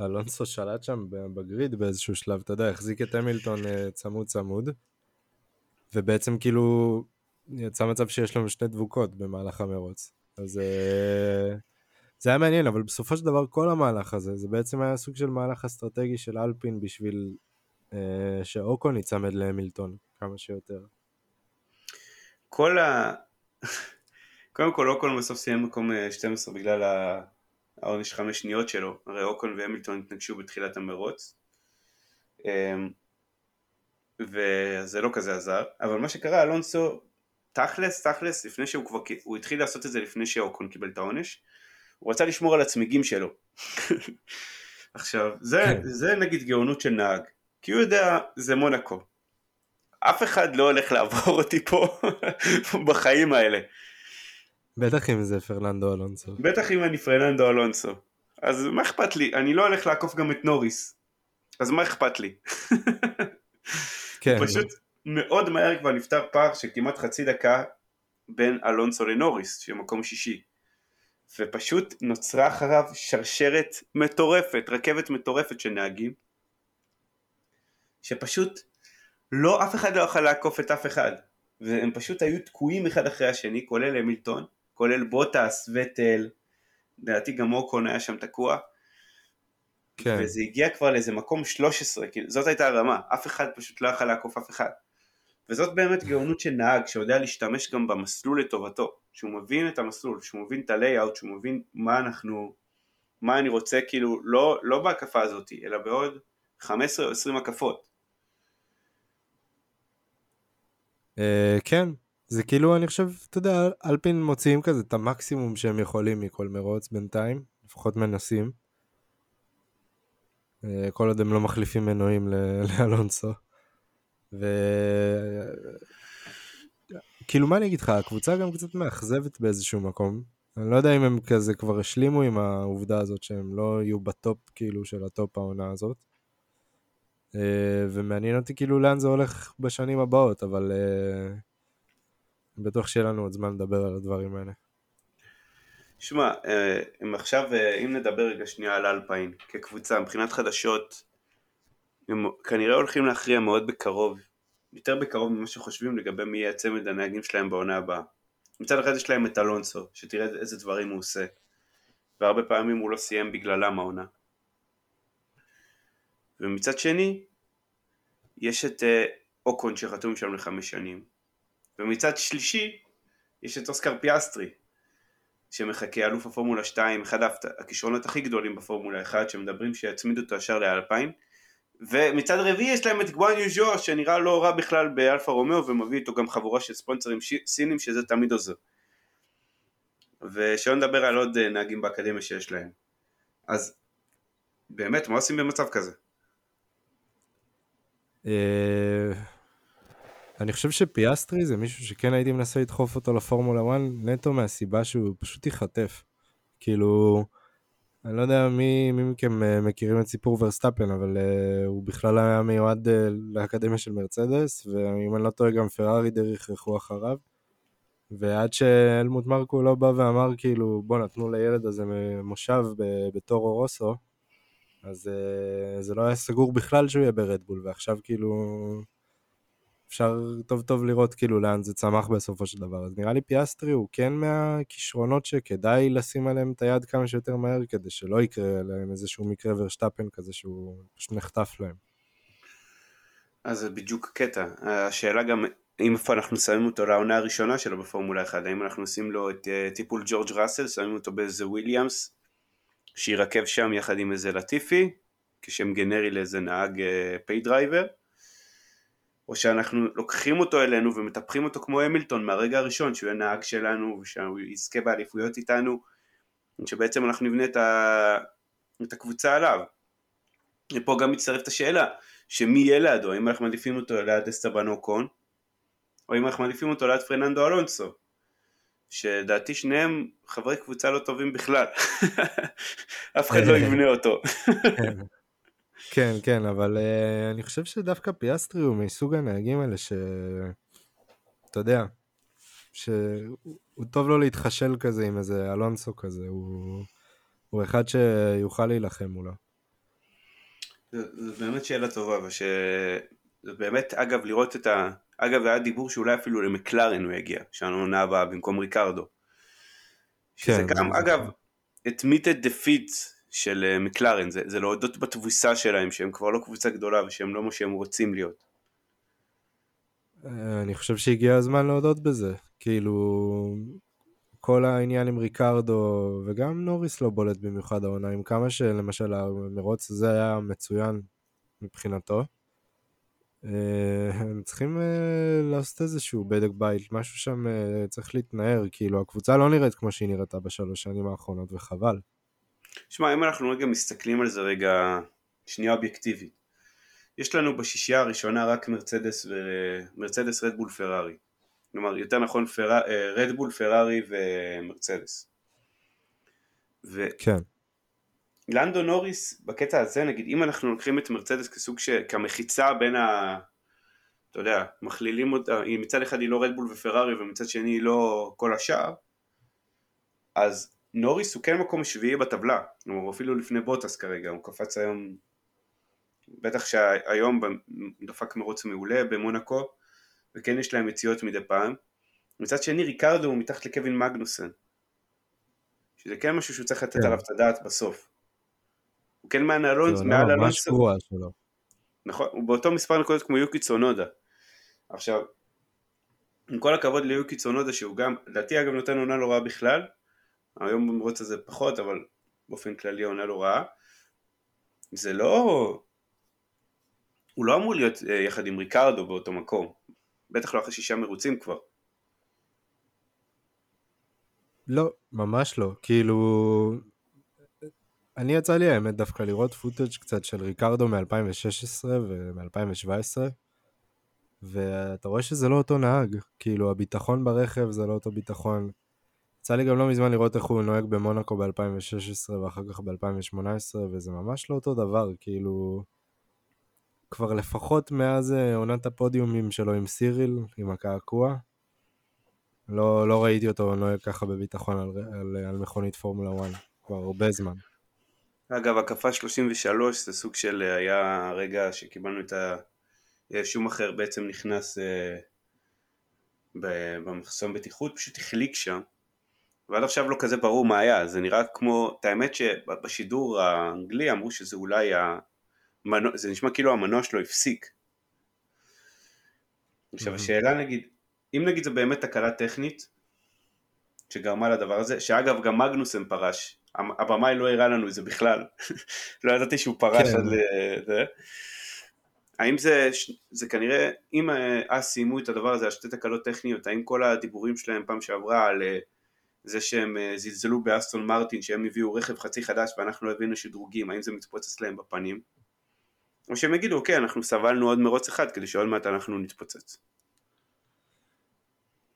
אלונסו שלט שם בגריד באיזשהו שלב, אתה יודע, החזיק את המילטון אה, צמוד צמוד, ובעצם כאילו יצא מצב שיש לנו שתי דבוקות במהלך המרוץ. אז אה, זה היה מעניין, אבל בסופו של דבר כל המהלך הזה, זה בעצם היה סוג של מהלך אסטרטגי של אלפין בשביל אה, שאוקון ייצמד להמילטון כמה שיותר. כל ה... [LAUGHS] קודם כל אוקון בסוף סיים מקום 12 בגלל העונש חמש שניות שלו, הרי אוקון והמילטון התנגשו בתחילת המרוץ אמ, וזה לא כזה עזר, אבל מה שקרה אלונסו תכלס תכלס לפני שהוא כבר, הוא התחיל לעשות את זה לפני שאוקון קיבל את העונש, הוא רצה לשמור על הצמיגים שלו. [LAUGHS] עכשיו זה, כן. זה נגיד גאונות של נהג, כי הוא יודע זה מונקו, אף אחד לא הולך לעבור אותי פה [LAUGHS] בחיים האלה. בטח אם זה פרננדו אלונסו. בטח אם אני פרננדו אלונסו. אז מה אכפת לי? אני לא הולך לעקוף גם את נוריס. אז מה אכפת לי? כן. [LAUGHS] פשוט מאוד מהר כבר נפתר פער של כמעט חצי דקה בין אלונסו לנוריס, שהוא מקום שישי. ופשוט נוצרה אחריו שרשרת מטורפת, רכבת מטורפת של נהגים, שפשוט לא, אף אחד לא יכול לעקוף את אף אחד. והם פשוט היו תקועים אחד אחרי השני, כולל המילטון, כולל בוטס, וטל, לדעתי גם אוקון היה שם תקוע. כן. וזה הגיע כבר לאיזה מקום 13, כאילו זאת הייתה הרמה, אף אחד פשוט לא יכול לעקוף אף אחד. וזאת באמת גאונות של נהג שיודע להשתמש גם במסלול לטובתו, שהוא מבין את המסלול, שהוא מבין את הלייאאוט, שהוא מבין מה אנחנו, מה אני רוצה, כאילו לא, לא בהקפה הזאת, אלא בעוד 15 או 20 הקפות. Uh, כן, זה כאילו, אני חושב, אתה יודע, אלפין מוציאים כזה את המקסימום שהם יכולים מכל מרוץ בינתיים, לפחות מנסים. Uh, כל עוד הם לא מחליפים מנועים [LAUGHS] לאלונסו. ו... כאילו, מה אני אגיד לך, הקבוצה גם קצת מאכזבת באיזשהו מקום. אני לא יודע אם הם כזה כבר השלימו עם העובדה הזאת שהם לא יהיו ב top כאילו של ה top העונה הזאת. אה, ומעניין אותי כאילו לאן זה הולך בשנים הבאות, אבל אה, בטוח שיהיה לנו עוד זמן לדבר על הדברים האלה. שמע, אה, אם עכשיו, אם נדבר רגע שנייה על אלפיין כקבוצה, מבחינת חדשות, הם כנראה הולכים להכריע מאוד בקרוב, יותר בקרוב ממה שחושבים לגבי מי יהיה צמד הנהגים שלהם בעונה הבאה. מצד אחד יש להם את אלונסו, שתראה איזה דברים הוא עושה, והרבה פעמים הוא לא סיים בגללם העונה. ומצד שני יש את אה, אוקון שחתום שם לחמש שנים ומצד שלישי יש את אוסקר פיאסטרי שמחכה אלוף הפורמולה 2 אחד הכישרונות הכי גדולים בפורמולה 1 שמדברים שיצמיד אותו ישר לאלפין. ומצד רביעי יש להם את גואניו ז'ו שנראה לא רע בכלל באלפה רומאו ומביא איתו גם חבורה של ספונסרים סינים שזה תמיד עוזר. ושלא נדבר על עוד אה, נהגים באקדמיה שיש להם. אז באמת מה עושים במצב כזה? אני חושב שפיאסטרי זה מישהו שכן הייתי מנסה לדחוף אותו לפורמולה 1 נטו מהסיבה שהוא פשוט ייחטף. כאילו, אני לא יודע מי, מי מכם אה, מכירים את סיפור ורסטאפן, אבל אה, הוא בכלל היה מיועד אה, לאקדמיה של מרצדס, ואם אני לא טועה גם פרארי די רחרחו אחריו. ועד שהלמוט מרקו לא בא ואמר כאילו בוא ניתן לילד הזה מושב בטורו רוסו, אז אה, זה לא היה סגור בכלל שהוא יהיה ברדבול, ועכשיו כאילו אפשר טוב טוב לראות כאילו לאן זה צמח בסופו של דבר. אז נראה לי פיאסטרי הוא כן מהכישרונות שכדאי לשים עליהם את היד כמה שיותר מהר, כדי שלא יקרה להם איזשהו מקרה ורשטפן כזה שהוא פשוט נחטף להם. אז זה בדיוק הקטע. השאלה גם אם איפה אנחנו שמים אותו לעונה הראשונה שלו בפורמולה 1, האם אנחנו עושים לו את אה, טיפול ג'ורג' ראסל, שמים אותו באיזה וויליאמס, שירכב שם יחד עם איזה לטיפי, כשם גנרי לאיזה נהג pay אה, driver, או שאנחנו לוקחים אותו אלינו ומטפחים אותו כמו המילטון מהרגע הראשון, שהוא יהיה נהג שלנו ושהוא יזכה באליפויות איתנו, שבעצם אנחנו נבנה את, ה... את הקבוצה עליו. ופה גם מצטרפת השאלה, שמי יהיה לידו, האם אנחנו מעדיפים אותו ליד אסטבן אוקון, או אם אנחנו מעדיפים אותו ליד פרננדו אלונסו. שלדעתי שניהם חברי קבוצה לא טובים בכלל, [LAUGHS] אף אחד לא יבנה אותו. [LAUGHS] כן. כן, אבל אה, אני חושב שדווקא פיאסטרי הוא מסוג הנהגים האלה ש... אתה יודע, שהוא טוב לו להתחשל כזה עם איזה אלונסו כזה, הוא, הוא אחד שיוכל להילחם מולו. זו באמת שאלה טובה, וש... זה באמת, אגב, לראות את ה... אגב, היה דיבור שאולי אפילו למקלרן הוא יגיע, שהעונה הבאה במקום ריקרדו. שזה כן, גם, זה אגב, admitted defeat של אה, מקלרן, זה, זה להודות בתבוסה שלהם, שהם כבר לא קבוצה גדולה ושהם לא מה שהם רוצים להיות. אה, אני חושב שהגיע הזמן להודות בזה. כאילו, כל העניין עם ריקרדו, וגם נוריס לא בולט במיוחד העונה, עם כמה שלמשל המרוץ הזה היה מצוין מבחינתו. אה, הם צריכים לעשות איזשהו בדק בית, משהו שם צריך להתנער, כאילו הקבוצה לא נראית כמו שהיא נראתה בשלוש שנים האחרונות, וחבל. שמע, אם אנחנו רגע מסתכלים על זה רגע, שנייה אובייקטיבית, יש לנו בשישייה הראשונה רק מרצדס ומרצדס רדבול פרארי. כלומר, יותר נכון פר... רדבול, פרארי ומרצדס. ו... כן. לנדו נוריס בקטע הזה, נגיד, אם אנחנו לוקחים את מרצדס כסוג ש... כמחיצה בין ה... אתה יודע, מכלילים אותה, מצד אחד היא לא רדבול ופרארי ומצד שני היא לא כל השאר, אז נוריס הוא כן מקום שביעי בטבלה, הוא אפילו לפני בוטס כרגע, הוא קפץ היום, בטח שהיום דפק מרוץ מעולה במונקו, וכן יש להם יציאות מדי פעם. מצד שני ריקרדו הוא מתחת לקווין מגנוסן, שזה כן משהו שהוא צריך לתת כן. עליו את הדעת בסוף. הוא כן מעל אלונסו, מעל אלונסו. נכון, הוא באותו מספר נקודות כמו יוקי צונודה. עכשיו, עם כל הכבוד ליוקי צונודה שהוא גם, לדעתי אגב נותן עונה לא רעה בכלל, היום במרוץ הזה פחות, אבל באופן כללי עונה לא רעה. זה לא... הוא לא אמור להיות אה, יחד עם ריקרדו באותו מקום. בטח לא אחרי שישה מרוצים כבר. לא, ממש לא. כאילו... אני יצא לי האמת דווקא לראות פוטאג' קצת של ריקרדו מ-2016 ומ-2017 ואתה רואה שזה לא אותו נהג, כאילו הביטחון ברכב זה לא אותו ביטחון, יצא לי גם לא מזמן לראות איך הוא נוהג במונקו ב-2016 ואחר כך ב-2018 וזה ממש לא אותו דבר, כאילו... כבר לפחות מאז אה, עונת הפודיומים שלו עם סיריל, עם הקעקוע, לא, לא ראיתי אותו נוהג ככה בביטחון על, על, על מכונית פורמולה 1, כבר הרבה זמן. אגב, הקפה 33 זה סוג של, אה, היה רגע שקיבלנו את ה... אה, שום אחר בעצם נכנס אה, במחסום בטיחות, פשוט החליק שם, ועד עכשיו לא כזה ברור מה היה, זה נראה כמו, את האמת שבשידור האנגלי אמרו שזה אולי המנוע, זה נשמע כאילו המנוע שלו הפסיק. עכשיו השאלה נגיד, אם נגיד זה באמת תקלה טכנית שגרמה לדבר הזה, שאגב גם מגנוסן פרש, הבמאי לא הראה לנו את זה בכלל, [LAUGHS] לא ידעתי שהוא פרש כן. עד לזה. האם זה, זה כנראה, אם אה, אז סיימו את הדבר הזה על שתי תקלות טכניות, האם כל הדיבורים שלהם פעם שעברה על אה, זה שהם אה, זלזלו באסטון מרטין, שהם הביאו רכב חצי חדש ואנחנו לא הבינו שדרוגים, האם זה מתפוצץ להם בפנים? או שהם יגידו, אוקיי, אנחנו סבלנו עוד מרוץ אחד כדי שעוד מעט אנחנו נתפוצץ.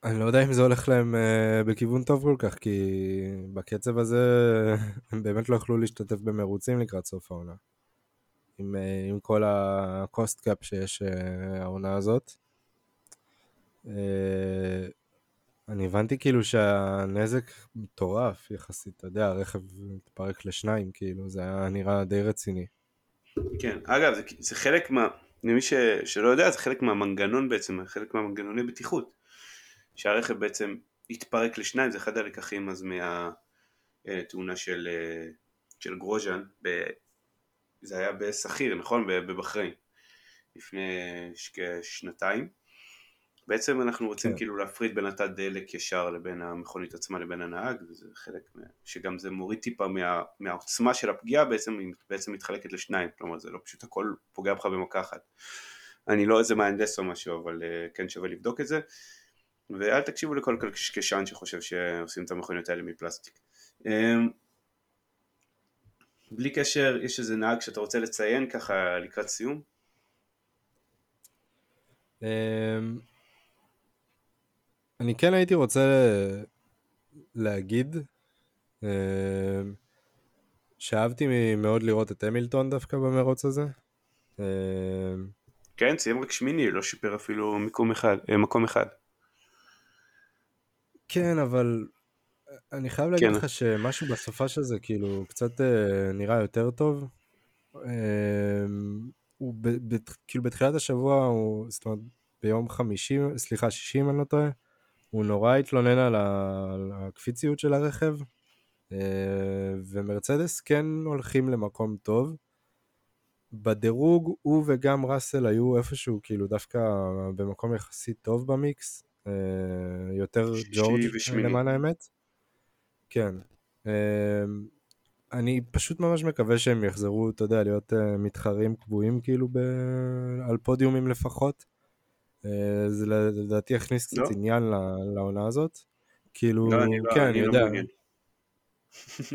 אני לא יודע אם זה הולך להם uh, בכיוון טוב כל כך, כי בקצב הזה [LAUGHS] הם באמת לא יכלו להשתתף במרוצים לקראת סוף העונה. עם, uh, עם כל הקוסט קאפ שיש העונה הזאת. אני הבנתי כאילו שהנזק מטורף יחסית, אתה יודע, הרכב התפרק לשניים, כאילו, זה היה נראה די רציני. כן, אגב, זה, זה חלק מה... למי ש, שלא יודע, זה חלק מהמנגנון בעצם, חלק מהמנגנוני בטיחות. שהרכב בעצם התפרק לשניים, זה אחד הלקחים אז מהתאונה של, של גרוז'אן, ב, זה היה בשכיר, נכון? בבחריין, לפני כשנתיים. בעצם אנחנו רוצים כן. כאילו להפריד בין התא דלק ישר לבין המכונית עצמה לבין הנהג וזה חלק מה... שגם זה מוריד טיפה מה... מהעוצמה של הפגיעה בעצם היא בעצם מתחלקת לשניים כלומר זה לא פשוט הכל פוגע בך במכה אחת אני לא איזה מהנדס או משהו אבל uh, כן שווה לבדוק את זה ואל תקשיבו לכל קשקשן שחושב שעושים את המכוניות האלה מפלסטיק um, בלי קשר יש איזה נהג שאתה רוצה לציין ככה לקראת סיום? אני כן הייתי רוצה להגיד אה, שאהבתי מאוד לראות את המילטון דווקא במרוץ הזה. אה, כן, סיים רק שמיני, לא שיפר אפילו מקום אחד, אה, מקום אחד. כן, אבל אני חייב להגיד כן. לך שמשהו בסופה של זה כאילו קצת אה, נראה יותר טוב. הוא ב, ב, כאילו בתחילת השבוע, הוא, זאת אומרת ביום חמישי, סליחה, שישי אם אני לא טועה, הוא נורא התלונן על, הקפיציות של הרכב, אה, ומרצדס כן הולכים למקום טוב. בדירוג הוא וגם ראסל היו איפשהו כאילו דווקא במקום יחסית טוב במיקס, אה, יותר ג'ורג' למען האמת. כן. אמ, אני פשוט ממש מקווה שהם יחזרו, אתה יודע, להיות מתחרים קבועים כאילו ב... על פודיומים לפחות. Uh, זה לדעתי יכניס קצת לא. עניין לעונה הזאת. כאילו, לא, אני לא, כן, אני, אני לא יודע. מעוניין.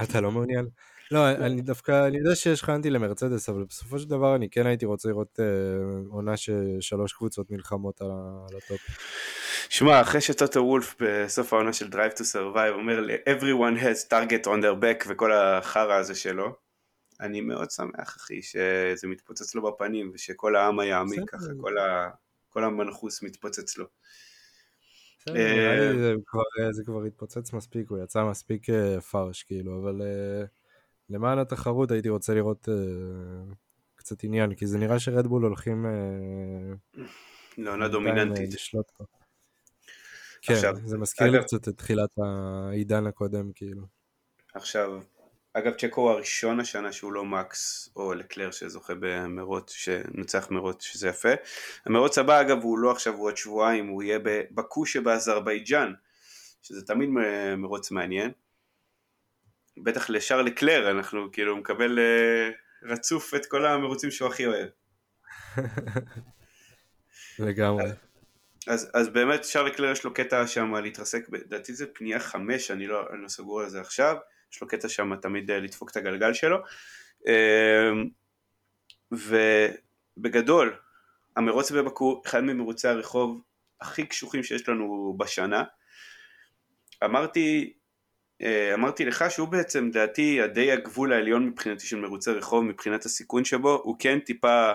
[LAUGHS] אתה לא מעוניין? [LAUGHS] לא, אני דווקא, אני יודע שיש לך אנטי למרצדס, אבל בסופו של דבר אני כן הייתי רוצה לראות uh, עונה ששלוש קבוצות נלחמות על, על הטופ. שמע, אחרי שטוטו וולף בסוף העונה של Drive to Survive אומר לי everyone has target on their back וכל החרא הזה שלו, אני מאוד שמח אחי שזה מתפוצץ לו בפנים ושכל העם היעמיק ככה, כל, ה... כל המנחוס מתפוצץ לו. אה, זה כבר התפוצץ מספיק, הוא יצא מספיק אה, פרש כאילו, אבל אה, למען התחרות הייתי רוצה לראות קצת עניין, כי זה נראה שרדבול הולכים... לעונה דומיננטית. כן, זה מזכיר לי קצת את תחילת העידן הקודם, כאילו. עכשיו, אגב צ'קו הוא הראשון השנה שהוא לא מקס או לקלר שזוכה במרוץ, שנוצח מרוץ שזה יפה. המרוץ הבא אגב הוא לא עכשיו הוא עוד שבועיים, הוא יהיה בבקו שבאזרבייג'אן, שזה תמיד מרוץ מעניין. בטח לשאר לקלר אנחנו כאילו מקבל אה, רצוף את כל המרוצים שהוא הכי אוהב. [LAUGHS] לגמרי. אז, אז באמת שרל קלר יש לו קטע שם להתרסק, לדעתי זה פנייה חמש, אני לא, אני לא סגור על זה עכשיו, יש לו קטע שם תמיד אה, לדפוק את הגלגל שלו. אמ, ובגדול, המרוץ בבקו, אחד ממרוצי הרחוב הכי קשוחים שיש לנו בשנה. אמרתי, אה, אמרתי לך שהוא בעצם, לדעתי, די הגבול העליון מבחינתי של מרוצי רחוב, מבחינת הסיכון שבו, הוא כן טיפה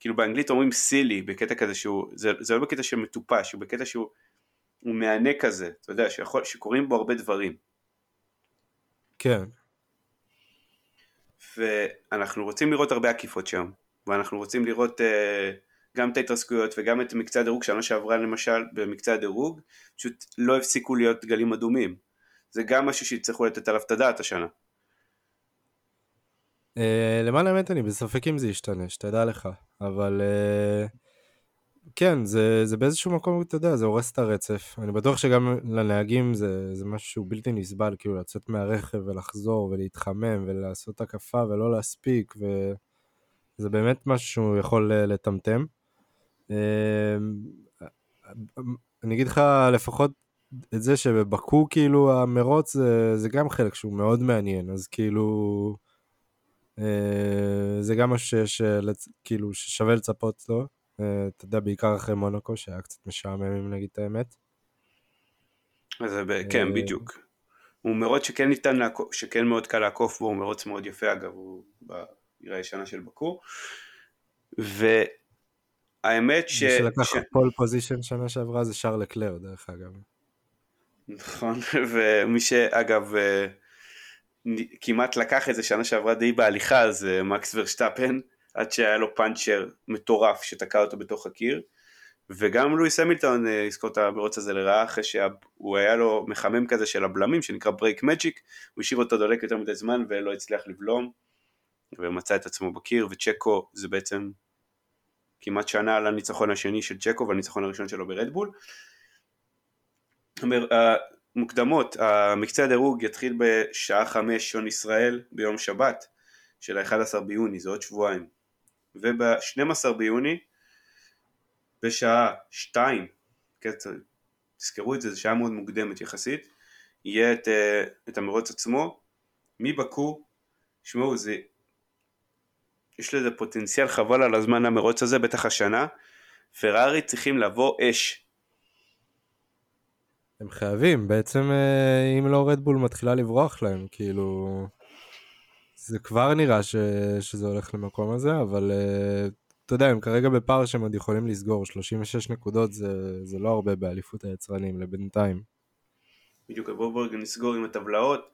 כאילו באנגלית אומרים סילי בקטע כזה שהוא, זה, זה לא בקטע של מטופש, הוא בקטע שהוא הוא מהנה כזה, אתה יודע, שיכול, שקורים בו הרבה דברים. כן. ואנחנו רוצים לראות הרבה עקיפות שם, ואנחנו רוצים לראות uh, גם את ההתרסקויות וגם את מקצה הדירוג, שנה שעברה למשל במקצה הדירוג, פשוט לא הפסיקו להיות גלים אדומים. זה גם משהו שיצטרכו לתת עליו את הדעת השנה. Uh, למען האמת אני בספק אם זה ישתנה, שתדע לך, אבל uh, כן, זה, זה באיזשהו מקום, אתה יודע, זה הורס את הרצף. אני בטוח שגם לנהגים זה, זה משהו שהוא בלתי נסבל, כאילו לצאת מהרכב ולחזור ולהתחמם ולעשות הקפה ולא להספיק, וזה באמת משהו שהוא יכול uh, לטמטם. Uh, אני אגיד לך לפחות את זה שבבקו כאילו המרוץ זה, זה גם חלק שהוא מאוד מעניין, אז כאילו... אה, זה גם משהו שיש, אה, כאילו, ששווה לצפות לו. אה, אתה יודע, בעיקר אחרי מונוקו, שהיה קצת משעמם, אם נגיד את האמת. אז כן, בדיוק. הוא מרוץ שכן ניתן לעקוף, שכן מאוד קל לעקוף בו, הוא מרוץ מאוד יפה אגב, הוא בעיר הישנה של בקור. והאמת ש... מי שלקח ש... pole position שנה שעברה זה שארל לקלר דרך אגב. נכון, [LAUGHS] ומי שאגב כמעט לקח את זה שנה שעברה די בהליכה זה מקס ורשטפן עד שהיה לו פאנצ'ר מטורף שתקע אותו בתוך הקיר. וגם לואיס המילטון יזכור אה, את המרוץ הזה לרעה אחרי שהוא היה לו מחמם כזה של הבלמים שנקרא brake magic הוא השאיר אותו דולק יותר מדי זמן ולא הצליח לבלום. ומצא את עצמו בקיר וצ'קו זה בעצם כמעט שנה על הניצחון השני של צ'קו והניצחון הראשון שלו ברדבול מוקדמות, המקצה הדירוג יתחיל בשעה חמש שעון ישראל ביום שבת של ה-11 ביוני, זה עוד שבועיים. וב-12 ביוני בשעה שתיים, כן, תזכרו את זה, זו שעה מאוד מוקדמת יחסית, יהיה את, אה, את המרוץ עצמו. מבקו, שמעו זה, יש לזה פוטנציאל חבל על הזמן המרוץ הזה, בטח השנה, פרארי צריכים לבוא אש, הם חייבים, בעצם אה, אם לא רדבול מתחילה לברוח להם, כאילו... זה כבר נראה ש... שזה הולך למקום הזה, אבל uh, אתה יודע, הם כרגע בפער שהם עוד יכולים לסגור, 36 נקודות זה, זה לא הרבה באליפות היצרנים לבינתיים. בדיוק, בואו בואו נסגור עם הטבלאות.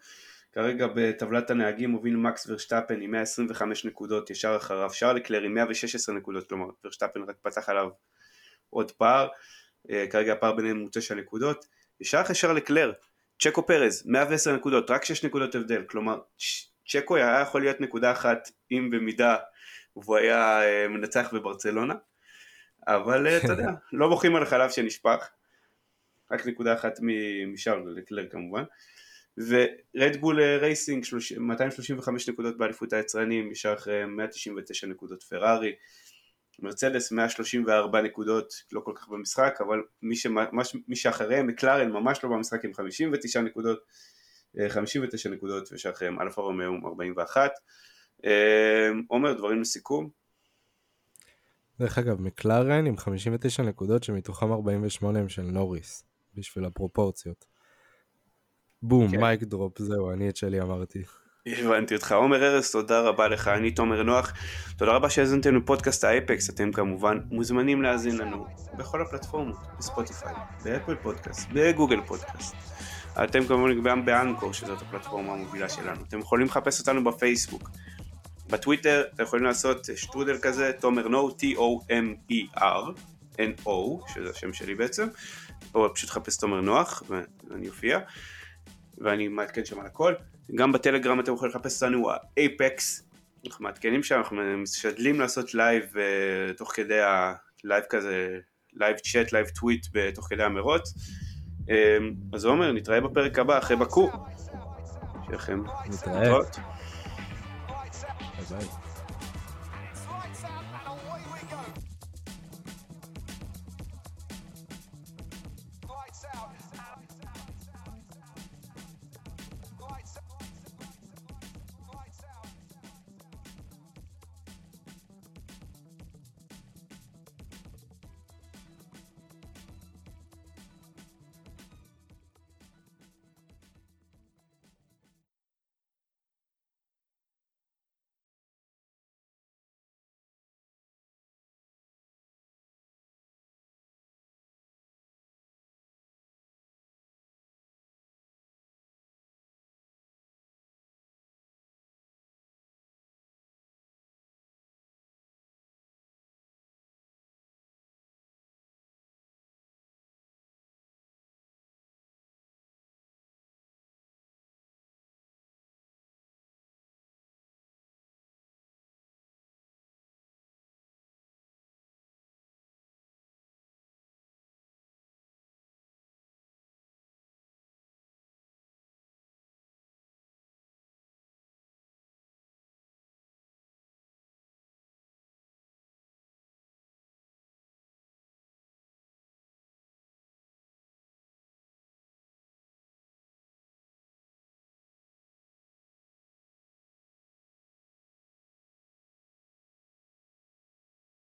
כרגע בטבלת הנהגים מוביל מקס ורשטפן עם 125 נקודות, ישר אחריו שרל לקלר עם 116 נקודות, כלומר ורשטפן רק פתח עליו עוד פער, אה, כרגע הפער ביניהם הוא 9 נקודות, ישר אחרי שרל לקלר, צ'קו פרז, 110 נקודות, רק 6 נקודות הבדל, כלומר צ'קו היה יכול להיות נקודה אחת אם במידה והוא היה אה, מנצח בברצלונה, אבל אה, אתה יודע, [LAUGHS] לא מוחאים על החלב שנשפך, רק נקודה אחת משארל לקלר כמובן, ורדבול רייסינג 235 נקודות באליפות היצרנים, ישר אחרי 199 נקודות פרארי, מרצדס 134 נקודות, לא כל כך במשחק, אבל מי, שמה, מי שאחריהם, מקלרן ממש לא במשחק עם 59 נקודות, 59 נקודות, ושאחריהם אלפה רומאו עם 41. עומר, דברים לסיכום? דרך אגב, מקלרן עם 59 נקודות שמתוכם 48 הם של נוריס, בשביל הפרופורציות. בום, כן. mic drop, זהו, אני את שלי אמרתי. הבנתי אותך. עומר ארז, תודה רבה לך, אני תומר נוח. תודה רבה שהאזנתם לפודקאסט ה Apex, אתם כמובן מוזמנים להאזין לנו בכל הפלטפורמות, בספוטיפיי, באפל פודקאסט, בגוגל פודקאסט. אתם כמובן גם ב Anchor, שזאת הפלטפורמה המובילה שלנו. אתם יכולים לחפש אותנו בפייסבוק. בטוויטר אתם יכולים לעשות שטרודל כזה, תומר נו, T-O-M-E-R, N-O, שזה השם שלי בעצם, או פשוט לחפש תומר נוח, ואני אופיע, ואני מעדכן שם על הכל. גם בטלגרם אתם יכולים לחפש אותנו, Apex, אנחנו מעדכנים שם, אנחנו משתדלים לעשות לייב uh, תוך כדי הלייב כזה, live chat, live tweet תוך כדי המרוץ. Um, אז עומר, נתראה בפרק הבא אחרי באקו. שיהיה לכם נתראה. ביי.